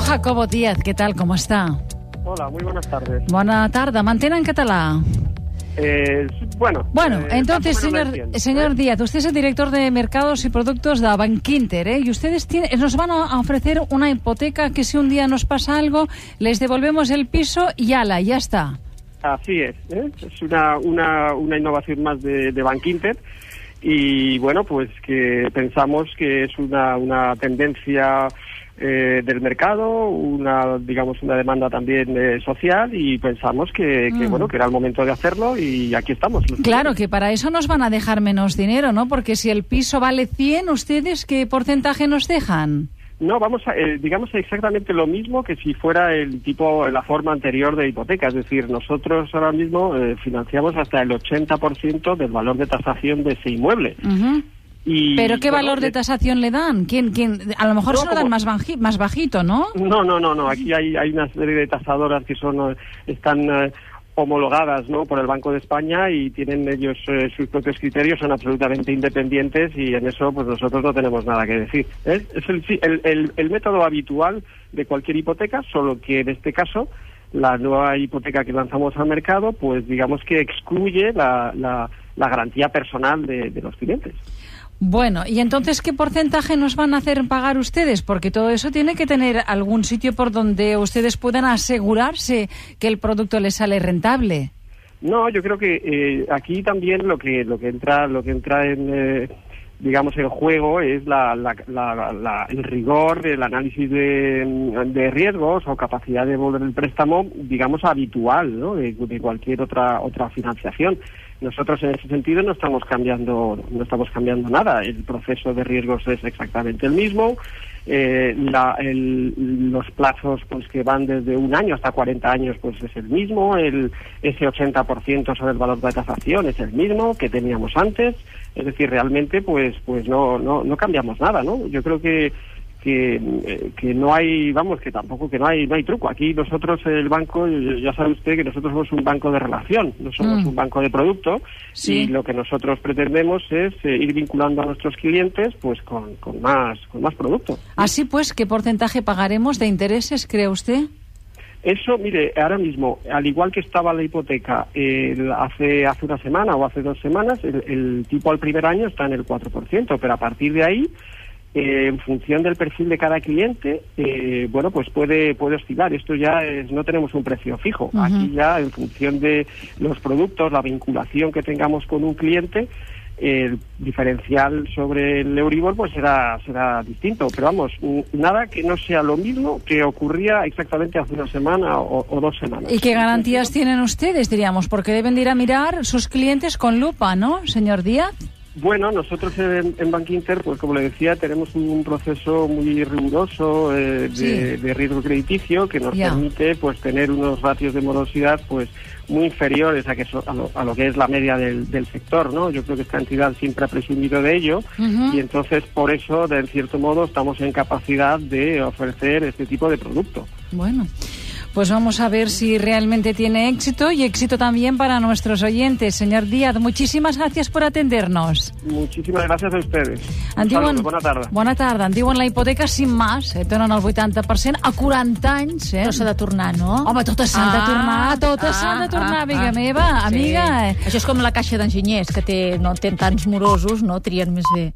Senyor Jacobo Díaz, ¿qué tal? ¿Cómo está? Hola, muy buenas tardes. Bona tarda. Mantén en català. Eh, bueno, Bueno, eh, entonces, señor, entiendo, señor ¿eh? Díaz, usted es el director de mercados y productos de Bankinter, ¿eh? Y ustedes tienen, nos van a ofrecer una hipoteca que si un día nos pasa algo, les devolvemos el piso y ala, ya está. Así es, ¿eh? es una, una, una innovación más de, de Bankinter y bueno, pues que pensamos que es una, una tendencia eh, del mercado, una digamos una demanda también eh, social y pensamos que, que, Mm. bueno que era el momento de hacerlo y aquí estamos. Claro que para eso nos van a dejar menos dinero, ¿no? Porque si el piso vale 100, ¿ustedes qué porcentaje nos dejan? No, vamos a, eh, digamos exactamente lo mismo que si fuera el tipo, la forma anterior de hipoteca. Es decir, nosotros ahora mismo eh, financiamos hasta el 80% del valor de tasación de ese inmueble. Ujú. Y, ¿Pero qué bueno, valor de eh, tasación le dan? ¿Quién, quién? A lo mejor No, se lo dan más, baji- más bajito, ¿no? No, no, no, no. Aquí hay, hay una serie de tasadoras que son eh, están eh, homologadas ¿no? por el Banco de España y tienen ellos eh, sus propios criterios, son absolutamente independientes y en eso pues nosotros no tenemos nada que decir. ¿eh? Es el, el, el- el método habitual de cualquier hipoteca, solo que en este caso la nueva hipoteca que lanzamos al mercado, pues digamos que excluye la, la, la garantía personal de, de los clientes. Bueno, ¿y entonces qué porcentaje nos van a hacer pagar ustedes? Porque todo eso tiene que tener algún sitio por donde ustedes puedan asegurarse que el producto les sale rentable. No, yo creo que eh, aquí también lo que lo que entra lo que entra en eh, digamos en juego es la- la- la- el rigor del análisis de, de riesgos o capacidad de devolver el préstamo digamos habitual ¿no? de, de cualquier otra otra financiación. Nosotros en ese sentido no estamos cambiando no estamos cambiando nada. El proceso de riesgos es exactamente el mismo. Eh, la- el- los plazos pues que van desde un año hasta 40 años pues es el mismo. El, ese 80% sobre el valor de tasación es el mismo que teníamos antes. Es decir, realmente pues pues no no, no cambiamos nada, ¿no? Yo creo que que, eh, que no hay, vamos, que tampoco que no hay no hay truco. Aquí nosotros el banco, eh, ya sabe usted que nosotros somos un banco de relación, no somos Mm. un banco de producto Sí. y lo que nosotros pretendemos es eh, ir vinculando a nuestros clientes pues con, con más con más producto. Así pues, ¿qué porcentaje pagaremos de intereses, cree usted? Eso, mire, ahora mismo, al igual que estaba la hipoteca el- hace hace una semana o hace dos semanas, el, el tipo al primer año está en el 4%, pero a partir de ahí, eh, en función del perfil de cada cliente, eh, bueno, pues puede puede oscilar. Esto ya es, no tenemos un precio fijo. Aquí ya, en función de los productos, la vinculación que tengamos con un cliente, el diferencial sobre el Euribor pues será será distinto pero vamos nada que no sea lo mismo que ocurría exactamente hace una semana o, o dos semanas ¿Y qué garantías tienen ustedes, diríamos? Porque deben de ir a mirar sus clientes con lupa, ¿no, señor Díaz? Bueno, nosotros en, en Bank Inter, pues como le decía, tenemos un proceso muy riguroso eh, de, Sí. de riesgo crediticio que nos permite pues tener unos ratios de morosidad pues muy inferiores a, que so- a, lo, a lo que es la media del, del sector, ¿no? Yo creo que esta entidad siempre ha presumido de ello y entonces por eso, de cierto modo, estamos en capacidad de ofrecer este tipo de producto. Bueno, pues vamos a ver si realmente tiene éxito y éxito también para nuestros oyentes. Señor Díaz, muchísimas gracias por atendernos. Muchísimas gracias a ustedes. Diuen, saludo, bona tarda. Bona tarda. En diuen la hipoteca sin más, eh, donen el 80% a 40 anys. Eh? No s'ha de tornar, no? Home, totes s'han de Ah, tornar, totes ah, s'han de tornar, ah, amiga ah. meva, amiga. Sí. Això és com la caixa d'enginyers, que té, no, té tants morosos, no trien més bé.